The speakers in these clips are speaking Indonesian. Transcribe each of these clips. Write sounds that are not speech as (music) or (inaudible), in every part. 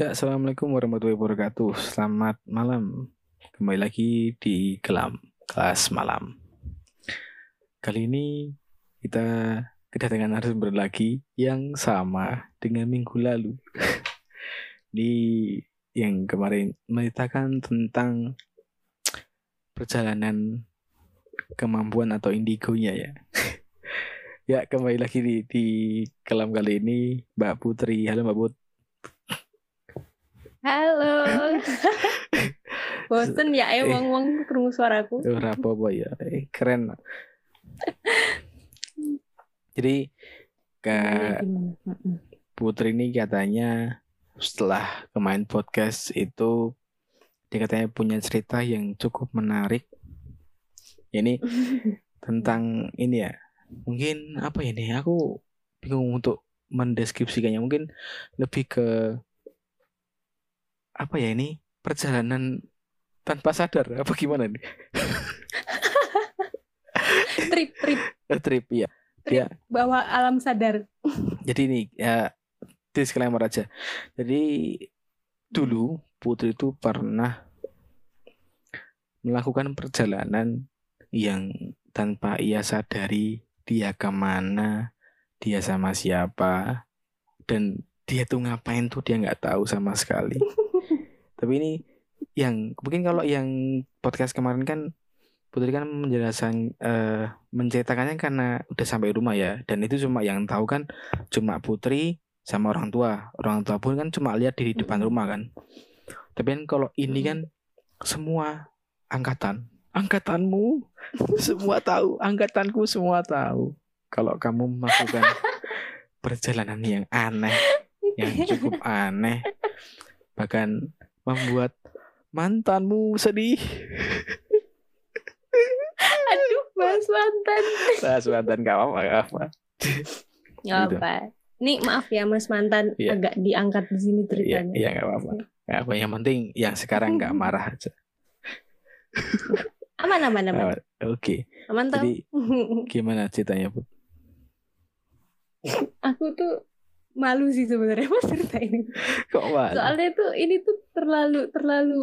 Ya, Assalamualaikum warahmatullahi wabarakatuh. Selamat malam. Kembali lagi di Kelam, kelas malam. Kali ini kita kedatangan narasumber lagi yang sama dengan minggu lalu. (laughs) di yang kemarin menceritakan tentang perjalanan kemampuan atau indigonya ya. (laughs) ya, kembali lagi di, di Kelam kali ini Mbak Putri. Halo Mbak Put. Halo. (laughs) Bosen ya emang wong krungu suaraku. Ora apa-apa ya. Eh, keren. (laughs) Jadi ke. Putri ini katanya setelah kemarin podcast itu dia katanya punya cerita yang cukup menarik. Ini (laughs) tentang ini ya. Mungkin apa ya ini? Aku bingung untuk mendeskripsikannya. Mungkin lebih ke apa ya ini? Perjalanan tanpa sadar apa gimana nih? (laughs) trip trip Trip ya. trip Dia bawa alam sadar. Jadi ini ya disclaimer aja. Jadi dulu Putri itu pernah melakukan perjalanan yang tanpa ia sadari dia ke mana, dia sama siapa, dan dia tuh ngapain tuh dia nggak tahu sama sekali. (laughs) Tapi ini yang mungkin kalau yang podcast kemarin kan Putri kan menjelaskan eh, menceritakannya karena udah sampai rumah ya. Dan itu cuma yang tahu kan cuma Putri sama orang tua. Orang tua pun kan cuma lihat di depan rumah kan. Tapi kan kalau ini kan semua angkatan. Angkatanmu. (laughs) Semua tahu. Angkatanku semua tahu. Kalau kamu melakukan (laughs) perjalanan yang aneh yang cukup aneh bahkan membuat mantanmu sedih Aduh, Mas mantan. Nah, mantan gak apa gak apa Nggak Gitu. apa. Nih maaf ya Mas mantan Iya. agak diangkat di sini iya ceritanya. iya gak apa apa gak apa yang penting yang sekarang gak (laughs) marah aja Aman aman aman. Nah, oke Aman tau. jadi (laughs) gimana ceritanya Put? Aku tuh malu sih sebenarnya (laughs) Mas cerita ini. kok malu? Soalnya tuh ini tuh terlalu terlalu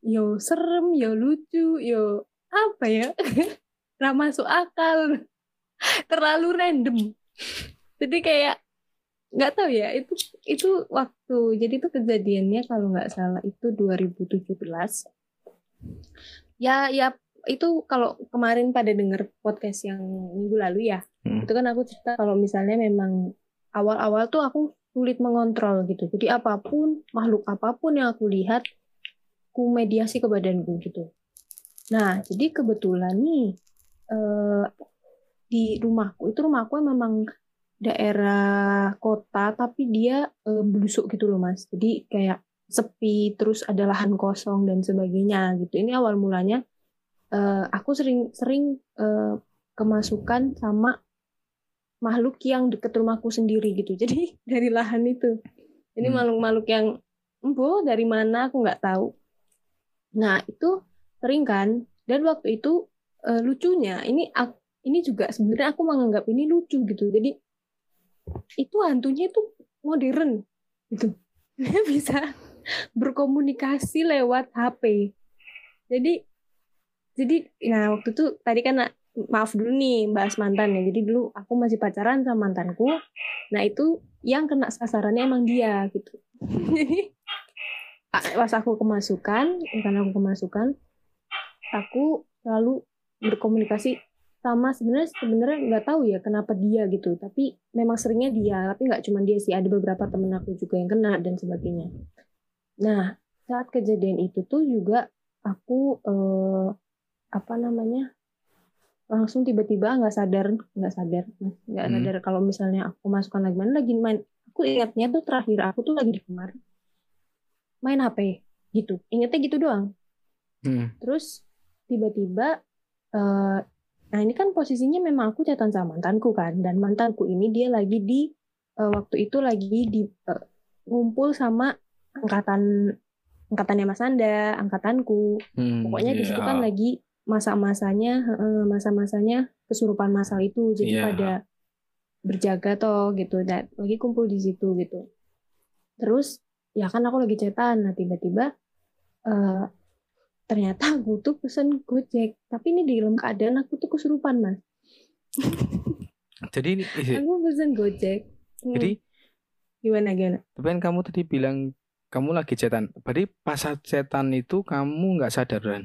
yo serem, yo lucu, yo apa ya? (laughs) Nggak masuk akal. (laughs) Terlalu random. Jadi kayak nggak tahu ya itu itu waktu jadi itu kejadiannya kalau nggak salah itu 2017 ya ya itu kalau kemarin pada denger podcast yang minggu lalu ya Hmm. itu kan aku cerita kalau misalnya memang awal-awal tuh aku sulit mengontrol gitu. Jadi apa pun makhluk apa pun yang aku lihat ku mediasi ke badanku gitu. Nah jadi kebetulan nih eh, di rumahku itu rumahku memang daerah kota tapi dia eh, belusuk gitu loh mas. Jadi kayak sepi terus ada lahan kosong dan sebagainya gitu. Ini awal mulanya eh, aku sering sering eh, kemasukan sama makhluk yang deket rumahku sendiri gitu. (laughs) Jadi dari lahan itu. Ini Hmm. makhluk-makhluk yang embo dari mana? Aku nggak tahu. Nah itu sering kan? Dan waktu itu eh, lucunya ini ak- ini juga sebenarnya aku menganggap ini lucu gitu. Jadi itu hantunya itu modern gitu. Dia (laughs) bisa berkomunikasi lewat HP jadi jadi nah waktu itu tadi kan maaf dulu nih bahas mantan ya. Jadi dulu aku masih pacaran sama mantanku. Nah itu yang kena sasarannya emang dia gitu. Jadi (laughs) pas aku kemasukan karena aku kemasukan aku selalu berkomunikasi sama sebenarnya sebenarnya nggak tahu ya kenapa dia gitu. Tapi memang seringnya dia tapi nggak cuma dia sih. Ada beberapa temen aku juga yang kena dan sebagainya. Nah saat kejadian itu tuh juga aku eh, apa namanya langsung tiba-tiba nggak sadar nggak sadar nggak Hmm. sadar kalau misalnya aku masukkan lagi. Mana lagi? Main aku ingatnya tuh terakhir aku tuh lagi di kamar. Main HP gitu. Ingetnya gitu doang. Hmm. terus tiba-tiba eh nah ini kan posisinya memang aku catatan sama mantanku kan. Dan mantanku ini dia lagi di eh, waktu itu lagi di eh, ngumpul sama angkatan angkatannya Mas Anda angkatanku. Hmm, pokoknya di situ iya. kan lagi masa-masanya heeh, masa-masanya kesurupan masal itu jadi Iya. pada berjaga toh gitu dan lagi kumpul di situ gitu terus ya kan aku lagi cetan nah tiba-tiba eh ternyata (laughs) aku tuh pesen gojek tapi ini di dalam keadaan aku tuh kesurupan mas (laughs) Jadi eh, aku pesen gojek Hmm, jadi gimana gimana tapi kan kamu tadi bilang kamu lagi cetan. Berarti pas saat cetan itu kamu nggak sadar kan?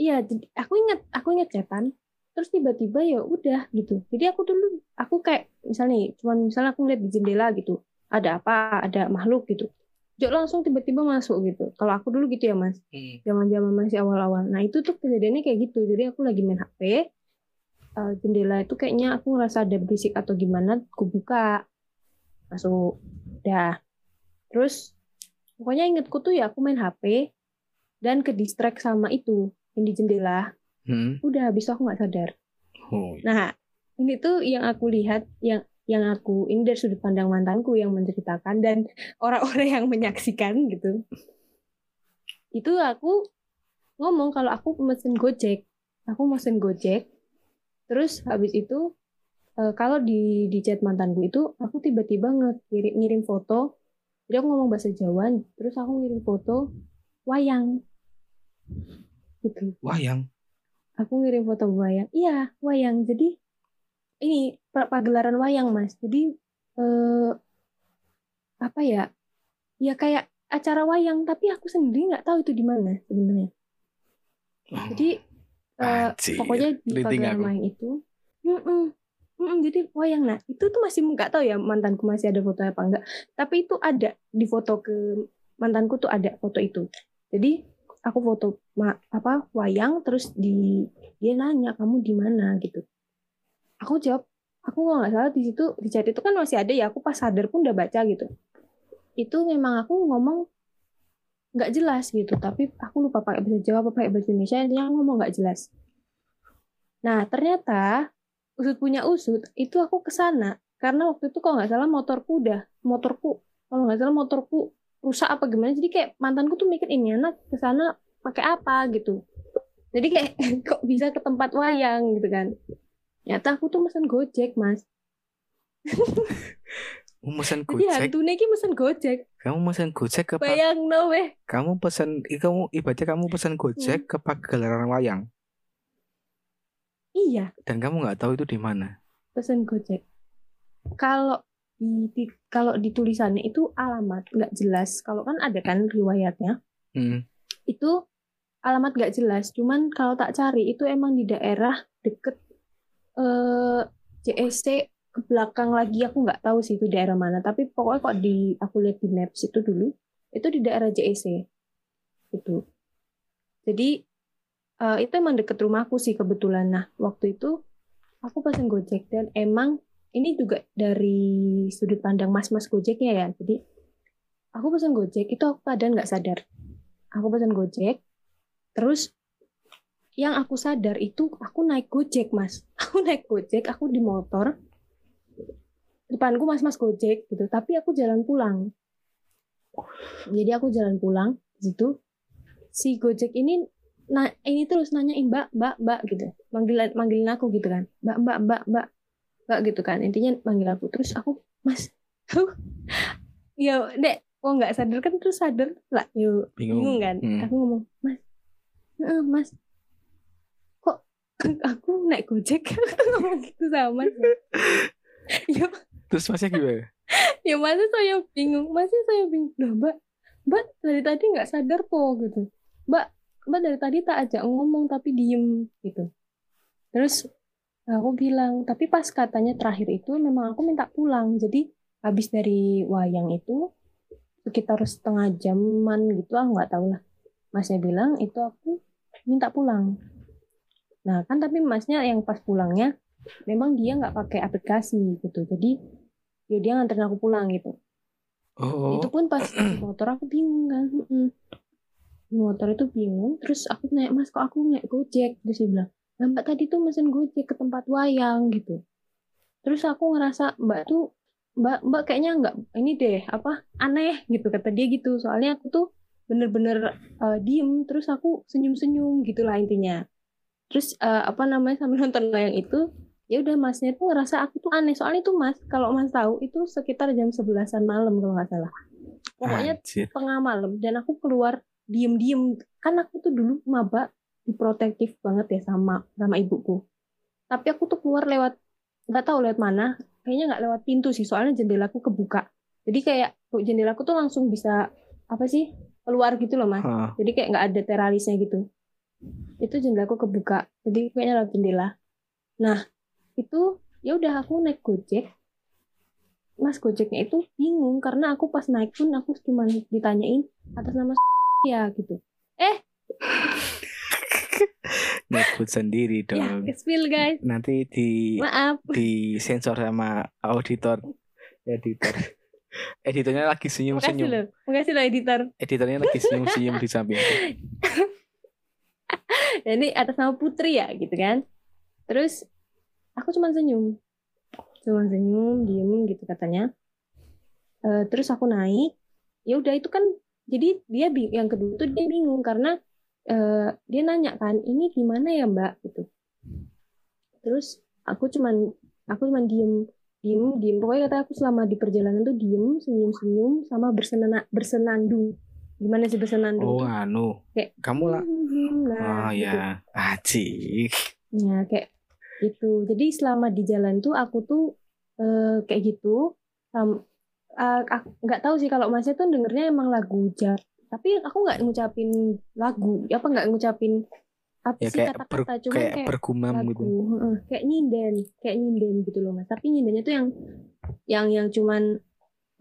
Iya jadi aku ingat aku ingat cetan terus tiba-tiba ya udah gitu. Jadi aku dulu aku kayak misalnya cuman misalnya aku ngeliat di jendela gitu ada apa ada makhluk gitu. Jok langsung tiba-tiba masuk gitu. Kalau aku dulu gitu ya mas. Zaman-zaman masih awal-awal. Nah itu tuh kejadiannya kayak gitu. Jadi aku lagi main HP, eh, jendela itu kayaknya aku ngerasa ada berisik atau gimana, aku buka, masuk, dah. Terus pokoknya ingetku tuh ya aku main HP dan ke distract sama itu yang di jendela. Hmm. Udah habis aku nggak sadar. Oh, Nah ini tuh yang aku lihat yang yang aku ini dari sudut pandang mantanku yang menceritakan dan orang-orang yang menyaksikan gitu. Itu aku ngomong kalau aku mesen Gojek. Aku mesen Gojek. Terus habis itu eh, kalau di di chat mantanku itu aku tiba-tiba ngirim ngirim foto. Jadi aku ngomong bahasa Jawa, terus aku ngirim foto wayang. Gitu. Wayang. aku ngirim foto wayang. Iya wayang. Jadi ini pa- pagelaran wayang mas. Jadi eh, apa ya? Ya kayak acara wayang tapi aku sendiri nggak tahu itu di mana sebenarnya. Oh, jadi eh, pokoknya di pagelaran aku. wayang itu. Mm-mm, mm-mm, jadi wayang. Nah itu tuh masih nggak tahu ya mantanku masih ada foto apa enggak tapi itu ada di foto ke mantanku tuh ada foto itu. Jadi aku foto ma- apa wayang terus di dia nanya kamu di mana? Gitu. Aku jawab aku kalau nggak salah di situ di chat itu kan masih ada ya aku pas sadar pun udah baca gitu. Itu memang aku ngomong nggak jelas gitu tapi aku lupa pakai bahasa Jawa apa pakai bahasa Indonesia intinya aku ngomong nggak jelas. Nah ternyata usut punya usut itu aku ke sana karena waktu itu kalau nggak salah motorku udah motorku kalau nggak salah motorku rusak apa gimana jadi kayak mantanku tuh mikir ini anak ke sana pakai apa? gitu. Jadi kayak (laughs) kok bisa ke tempat wayang? gitu kan. Ternyata aku tuh mesen gojek mas. Kamu mesen jadi gojek. hantu iki mesen gojek. Kamu mesen gojek ke bayang no weh. Kamu pesen i- kamu ibaratnya kamu pesen gojek ke pagelaran wayang? Iya. Dan kamu nggak tahu itu di mana. pesen gojek. Kalau di, di- kalau di tulisannya itu alamat nggak jelas. Kalau kan ada kan riwayatnya. Hmm. itu alamat nggak jelas. Cuman kalau tak cari itu emang di daerah deket eh JSC ke belakang lagi aku nggak tahu sih itu daerah mana. Tapi pokoknya kok di aku lihat di maps itu dulu itu di daerah JSC itu. Jadi eh, itu emang deket rumahku sih kebetulan. Nah waktu itu aku pesen gojek dan emang ini juga dari sudut pandang mas-mas gojeknya ya jadi aku pesen gojek itu aku keadaan nggak sadar. Aku pesen gojek terus yang aku sadar itu aku naik gojek mas. (laughs) Aku naik gojek aku di motor depanku mas-mas gojek gitu. Tapi aku jalan pulang. Jadi aku jalan pulang di situ. Si gojek ini nah ini terus nanyain mbak mbak mbak gitu. Manggil manggilin aku gitu kan. Mbak mbak mbak mbak mbak gitu kan. Intinya manggil aku. Terus aku mas (laughs) ya dek oh nggak sadar? Kan terus sadar lah yuk Bingung. bingung kan. Hmm. aku ngomong mas "Heeh, mas kok (laughs) aku naik gojek? (laughs) Aku ngomong gitu sama mas. Ya. Terus masnya gimana? ya masih saya bingung. Masih saya bingung loh mbak mbak dari tadi nggak sadar po gitu. Mbak mbak dari tadi tak ajak ngomong tapi diem gitu. Terus aku bilang tapi pas katanya terakhir itu memang aku minta pulang. Jadi habis dari wayang itu sekitar setengah jaman gitu aku nggak tahu lah. Masnya bilang itu aku minta pulang. Nah kan tapi masnya yang pas pulangnya memang dia nggak pakai aplikasi gitu. Jadi ya dia nganterin aku pulang gitu. Oh, itu pun pas motor aku bingung kan motor itu bingung terus aku naik mas kok aku naik gojek terus dia bilang "Lah, mbak tadi tuh mesin gojek ke tempat wayang gitu. Terus aku ngerasa mbak tuh mbak mbak kayaknya nggak ini deh apa aneh gitu kata dia gitu. Soalnya aku tuh bener-bener eh, diem terus aku senyum-senyum gitulah intinya. Terus eh, apa namanya sambil nonton wayang itu ya udah masnya tuh ngerasa aku tuh aneh. Soalnya itu mas kalau mas tahu itu sekitar jam sebelasan malam kalau nggak salah. Pokoknya Anjir. tengah malam dan aku keluar diem-diem. Kan aku tuh dulu maba diprotektif banget ya sama sama ibuku. Tapi aku tuh keluar lewat nggak tahu lewat mana kayaknya nggak lewat pintu sih soalnya jendelaku kebuka. Jadi kayak kok jendelaku tuh langsung bisa apa sih keluar gitu loh mas. Hah. jadi kayak nggak ada teralisnya gitu. Itu jendelaku kebuka jadi kayaknya lewat jendela. Nah itu ya udah aku naik gojek. Mas gojeknya itu bingung karena aku pas naik pun aku cuma ditanyain atas nama (laughs) ya gitu Nyebut sendiri ya dong. spill guys. Nanti di maaf. di sensor sama auditor. Editor. (laughs) Editornya lagi makasih senyum-senyum. loh. Makasih loh editor. Editornya lagi senyum-senyum di samping. (laughs) jadi atas nama Putri ya gitu kan. Terus aku cuma senyum. Cuma senyum diem gitu katanya. Eh, terus aku naik. Ya udah itu kan jadi dia yang kedua tuh dia bingung karena eh, dia nanya kan ini gimana ya mbak gitu terus aku cuman aku cuman diem diem diem pokoknya kata aku selama di perjalanan tuh diem senyum senyum sama bersenana bersenandung gimana sih bersenandung Oh, anu. Kayak- Kamu lah. nah Oh gitu. ya, Ajik. Ya kayak gitu. Jadi selama di jalan tuh aku tuh eh, kayak gitu. Aku nggak tahu sih kalau masnya tuh dengernya emang lagu jar. Tapi aku nggak ngucapin lagu. Apa nggak ngucapin apa Ya sih kata-kata? Cuman kayak kayak, bergumam lagu. gitu. Heeh, kayak nyinden, kayak nyinden gitu loh mas. Tapi nyindennya tuh yang yang yang cuman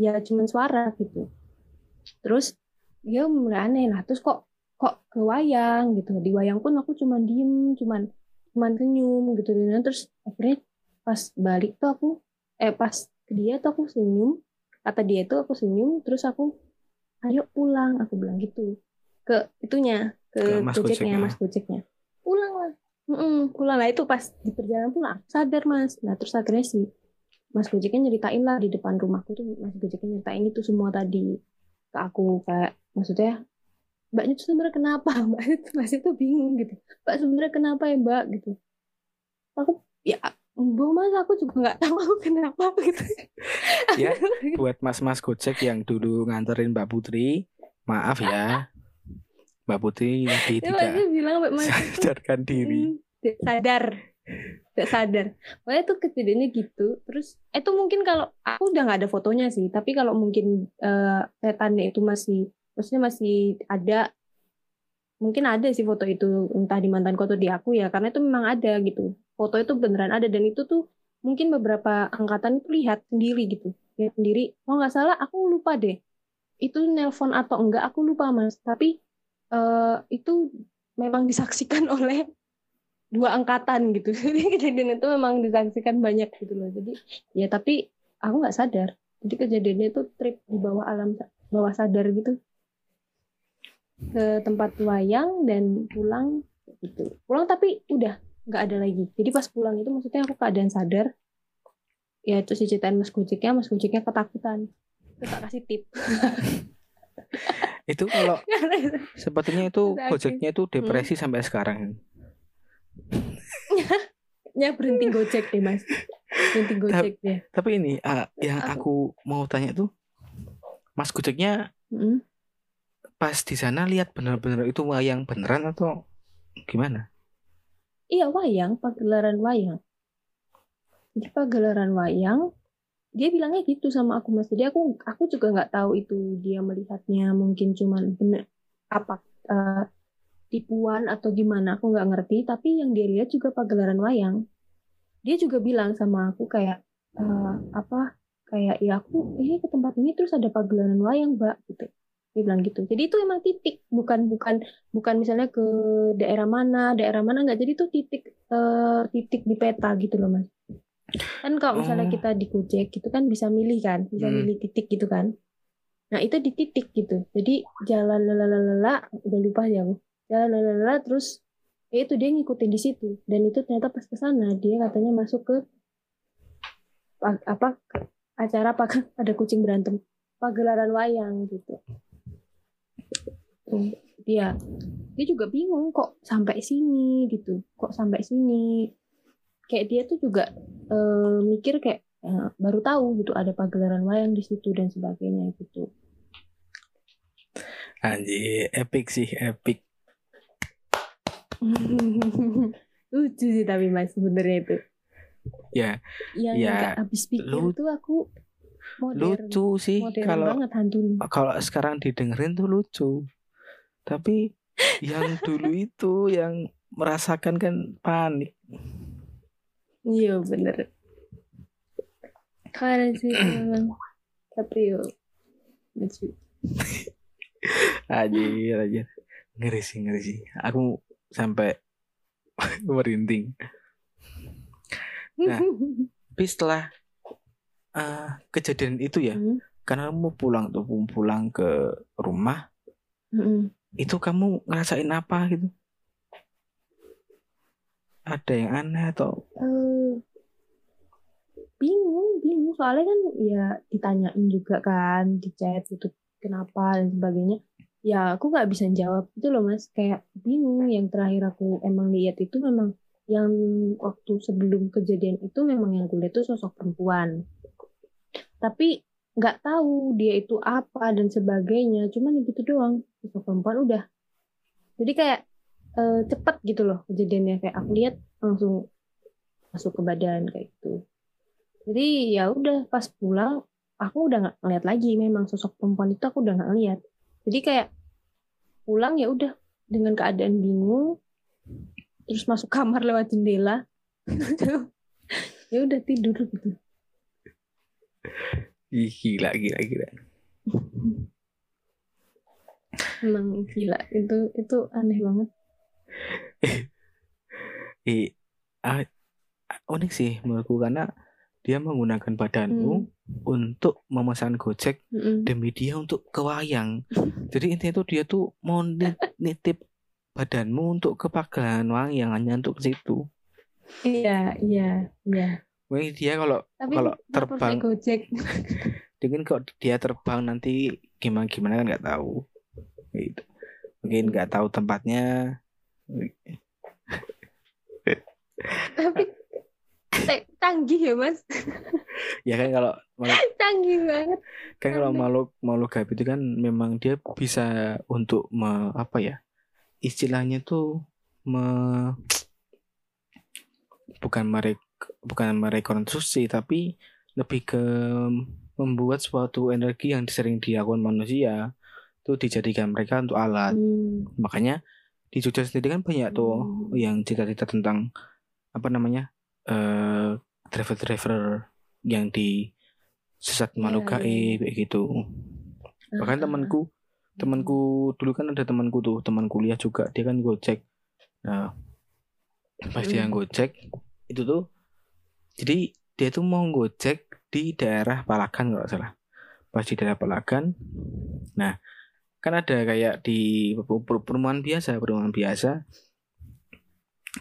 ya cuman suara gitu. Terus dia mulai aneh lah. Terus kok kok ke wayang gitu. Di wayang pun aku cuman diem, cuman cuman senyum gitu dan terus akhirnya pas balik tuh aku eh pas ke dia tuh aku senyum kata dia tuh aku senyum terus aku ayo pulang. Aku bilang gitu. Ke itunya ke, Ke Mas gojeknya mas gojeknya. Pulang lah. Mm-mm, pulang lah. Itu pas di perjalanan pulang sadar mas. Nah terus akhirnya si mas gojeknya nyeritain lah di depan rumahku tuh. Mas gojeknya nyeritain itu semua tadi ke aku. Kayak maksudnya mbaknya tuh sebenarnya kenapa? (laughs) Mbak itu masih tuh bingung gitu. Mbak sebenarnya kenapa ya mbak? Gitu. Aku ya Bu mas aku juga nggak tahu (laughs) kenapa gitu Ya, Buat mas-mas Gojek yang dulu nganterin Mbak Putri, maaf ya. Mbak Putri lagi dia tidak bilang mas itu sadarkan diri. Hmm, sadar tidak sadar Pokoknya tuh kejadiannya gitu terus itu mungkin kalau aku udah nggak ada fotonya sih tapi kalau mungkin eh, setannya itu masih maksudnya masih ada mungkin ada sih foto itu entah di mantan kotor di aku ya karena itu memang ada gitu foto itu beneran ada. Dan itu tuh mungkin beberapa angkatan itu lihat sendiri gitu. Lihat sendiri oh nggak salah aku lupa deh. Itu nelpon atau enggak aku lupa mas. Tapi eh, itu memang disaksikan (laughs) oleh dua angkatan gitu. (laughs) Jadi kejadian itu memang disaksikan banyak gitu loh. Jadi ya tapi aku nggak sadar. Jadi kejadiannya itu trip di bawah alam bawah sadar gitu. Ke tempat wayang dan pulang gitu. Pulang tapi udah nggak ada lagi jadi pas pulang itu maksudnya aku keadaan sadar ya itu sih ceritain mas gojeknya mas gojeknya ketakutan terus tak kasih tip (laughs) Itu kalau (laughs) sepertinya itu. Gojeknya itu depresi sampai sekarang. (laughs) ya berhenti gojek deh mas berhenti gojek deh Tapi ini ah, yang Aku- aku mau tanya tuh, Mas Gojeknya Mm. pas di sana lihat benar-benar itu wayang beneran atau gimana? Iya wayang, pagelaran wayang. Jadi pagelaran wayang, dia bilangnya gitu sama aku mas. Jadi aku aku juga nggak tahu itu dia melihatnya mungkin cuman bener apa eh, tipuan atau gimana aku nggak ngerti. Tapi yang dia lihat juga pagelaran wayang. Dia juga bilang sama aku kayak eh, apa kayak ya aku ini ke tempat ini terus ada pagelaran wayang mbak gitu. Dia bilang gitu. Jadi itu emang titik bukan bukan bukan misalnya ke daerah mana, daerah mana nggak. Jadi itu titik eh, titik di peta gitu loh mas. Kan kalau misalnya Oh. kita di Gojek gitu kan bisa milih kan, bisa Hmm. milih titik gitu kan. Nah itu di titik gitu. Jadi jalan lalalala, udah lupa ya aku. Jalan lalalala terus ya itu dia ngikutin di situ. Dan itu ternyata pas ke sana dia katanya masuk ke pa- apa acara apa (laughs) ada kucing berantem pagelaran wayang gitu. Tuh, dia dia juga bingung kok sampai sini gitu. Kok sampai sini? Kayak dia tuh juga eh, mikir kayak eh, baru tahu gitu ada pagelaran wayang di situ dan sebagainya gitu. Anjir, epic sih, epic. (laughs) lucu sih tapi mas sebenarnya itu. Ya, yang Ya, nggak habis pikir lu- tuh aku modern. Lucu sih kalau kalau sekarang didengerin tuh lucu. Tapi yang dulu itu yang merasakan kan panik. iya bener keren sih (clears throat) memang tapi yo lucu Anjir, anjir. Ngeri sih, ngeri sih. Aku sampai (laughs) merinding. Nah. Tapi setelah eh, kejadian itu ya, Hmm, karena kamu pulang tuh pulang ke rumah, hmm. Itu kamu ngerasain apa gitu? Ada yang aneh atau? Eh, bingung bingung. Soalnya kan ya ditanyain juga kan di chat gitu kenapa dan sebagainya. Ya aku nggak bisa jawab itu loh mas. Kayak bingung. Yang terakhir aku emang lihat itu memang yang waktu sebelum kejadian itu memang yang aku lihat itu sosok perempuan. Tapi nggak tahu dia itu apa dan sebagainya. Cuman gitu doang sosok perempuan udah. Jadi kayak eh, cepet gitu loh kejadiannya. Kayak aku lihat langsung masuk ke badan kayak gitu. Jadi ya udah pas pulang aku udah nggak ngeliat lagi. Memang sosok perempuan itu aku udah nggak ngeliat. Jadi kayak pulang ya udah dengan keadaan bingung terus masuk kamar lewat jendela. (laughs) Ya udah tidur gitu. Gila gila gila. Emang gila itu itu aneh banget (laughs) Eh, ah, unik sih menurutku karena dia menggunakan badanmu untuk memesan Gojek Mm-mm. demi dia untuk ke wayang. (laughs) Jadi intinya tuh dia tuh mau ni- nitip badanmu untuk ke Pagelangan Wayang hanya untuk ke situ. iya iya iya Mungkin dia kalau tapi Kalau terbang- gojek (laughs) mungkin kalau dia terbang nanti gimana gimana kan nggak tahu. Gitu. Mungkin nggak tahu tempatnya. tapi te- canggih ya mas (laughs) Ya kan kalau makhluk canggih banget kan kalau makhluk makhluk gaib itu kan memang dia bisa untuk me, apa ya istilahnya tuh me, bukan merek bukan merekonstruksi tapi lebih ke membuat suatu energi yang sering dilakukan manusia itu dijadikan mereka untuk alat Hmm. makanya di Jogja sendiri kan banyak tuh Hmm. yang cerita-cerita tentang apa namanya eh driver-driver yang di sesat Iya, makhluk iya, gaib kayak gitu bahkan Ah, temanku temanku dulu kan ada temanku tuh teman kuliah juga dia kan gojek nah pas dia Mm. gojek itu tuh jadi dia tuh mau gojek di daerah Palagan kalau salah pas di daerah Palagan nah kan ada kayak di per- per- perumahan biasa perumahan biasa.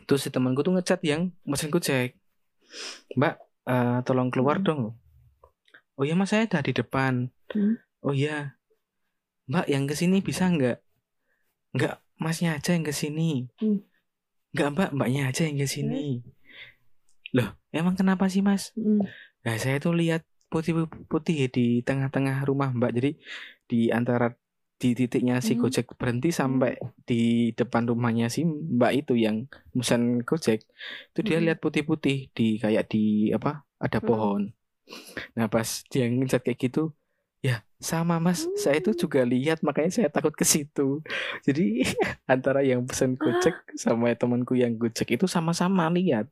Terus si temanku tuh ngechat yang mesin gojek mbak eh, tolong keluar Hmm. dong. Oh iya mas saya ada di depan. Hmm. oh iya. Mbak yang ke sini bisa nggak? Nggak masnya aja yang ke sini. Hmm. nggak mbak mbaknya aja yang ke sini. Loh emang kenapa sih mas? Mm. nah saya tuh lihat putih putih di tengah-tengah rumah mbak. Jadi di antara di titiknya si Hmm. gojek berhenti sampai di depan rumahnya si mbak itu yang pesan gojek. Itu dia Hmm. lihat putih-putih di kayak di apa ada Hmm. pohon. Nah pas dia ngecat kayak gitu ya sama mas. Saya itu juga lihat makanya saya takut ke situ. Jadi (laughs) antara yang pesan gojek sama temanku yang gojek itu sama-sama lihat.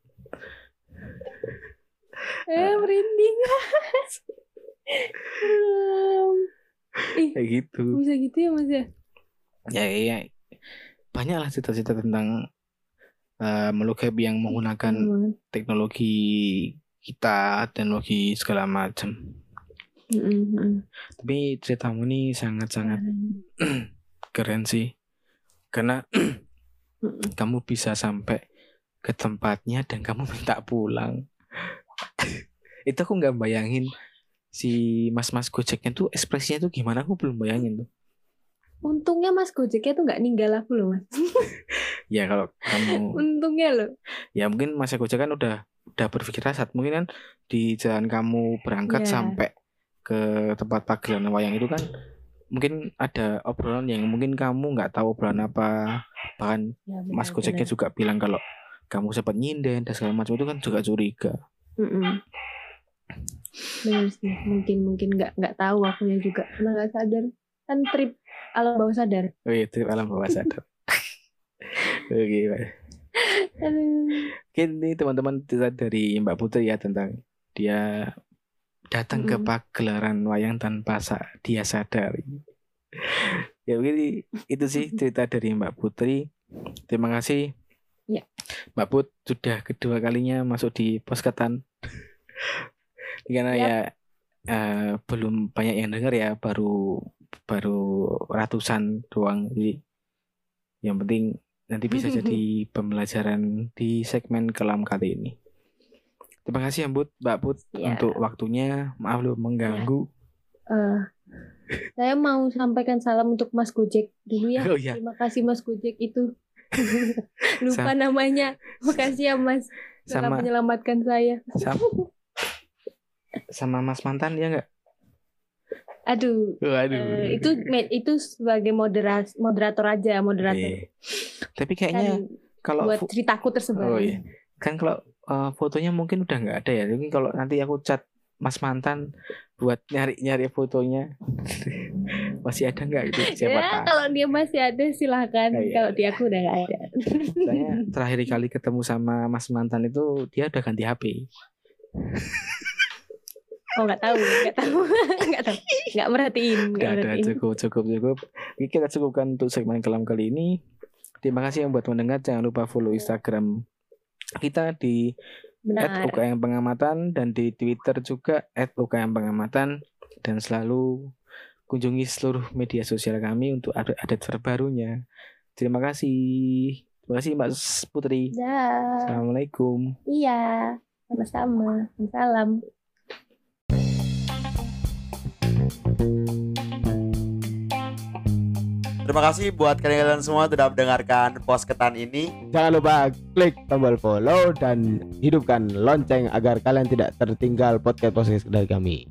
Eh merinding. (laughs) (laughs) Hmm. Ih, kayak gitu. bisa gitu ya mas ya? Ya ya banyak lah cerita-cerita tentang eh makhluk gaib yang menggunakan teknologi kita teknologi segala macam. Mm-mm, mm. tapi ceritamu ini sangat-sangat Keren. (clears throat) keren sih. Karena (clears throat) Mm-mm. kamu bisa sampai ke tempatnya dan kamu (laughs) minta pulang. (laughs) Itu aku nggak bayangin si mas-mas gojeknya tuh ekspresinya tuh gimana? Aku belum bayangin tuh. Untungnya mas gojeknya tuh nggak ninggal aku loh mas. (laughs) Ya kalau kamu (laughs) untungnya loh. Ya mungkin mas gojek kan udah udah berpikir saat mungkin kan di jalan kamu berangkat Iya. sampai ke tempat pagelaran wayang itu kan mungkin ada obrolan yang mungkin kamu nggak tahu obrolan apa. Bahkan Ya, benar, Mas Gojeknya benar. juga bilang kalau kamu sempat nyinden dan segala macam itu kan juga curiga. Mm-mm. Benar sih, mungkin mungkin nggak nggak tahu aku ya juga karena nggak sadar kan trip alam bawah sadar. oh iya trip alam bawah sadar (laughs) oke. Aduh. Mungkin ini teman-teman cerita dari Mbak Putri ya tentang dia datang ke Mm-mm. pagelaran wayang tanpa sa- dia sadari. ya mungkin itu sih cerita dari Mbak Putri. Terima kasih. Ya. Mbak Put sudah kedua kalinya masuk di posketan. Karena Yap. ya eh, belum banyak yang dengar ya, baru baru ratusan doang. Jadi yang penting nanti bisa jadi pembelajaran di segmen kelam kali ini. Terima kasih ya Mbak Mbak Put Ya. untuk waktunya. Maaf lu mengganggu. Eh, saya mau sampaikan salam untuk Mas Gojek dulu ya. Oh iya. Terima kasih Mas Gojek itu. (laughs) Lupa Sa- namanya. Makasih ya Mas telah Sama menyelamatkan saya. sama, sama Mas mantan ya nggak? Aduh, Waduh. eh, itu itu sebagai moderas moderator aja, moderator. Iya. Tapi kayaknya Kan kalau buat ceritaku tersebar. oh iya. Kan kalau eh, fotonya mungkin udah nggak ada ya. Mungkin kalau nanti aku chat Mas mantan buat nyari-nyari fotonya (laughs) masih ada nggak gitu siapa Ya, tahu. kalau dia masih ada silahkan. Oh, iya. Kalau di aku udah gak ada. Soalnya (laughs) terakhir kali ketemu sama Mas mantan itu dia udah ganti HP. (laughs) Oh nggak tahu, nggak tahu, (laughs) nggak tahu, nggak merhatiin, nggak merhatiin. cukup, cukup, cukup. Kita cukupkan untuk segmen kelam kali ini. Terima kasih yang buat mendengar. Jangan lupa follow Instagram kita di Benar. @ukm pengamatan dan di Twitter juga @ukm pengamatan dan selalu kunjungi seluruh media sosial kami untuk update terbarunya. Terima kasih. Terima kasih Mbak Putri. Dah. Assalamualaikum. Iya, sama-sama. Salam. Terima kasih buat kalian semua sudah mendengarkan posketan ini. Jangan lupa klik tombol follow dan hidupkan lonceng agar kalian tidak tertinggal podcast-podcast dari kami.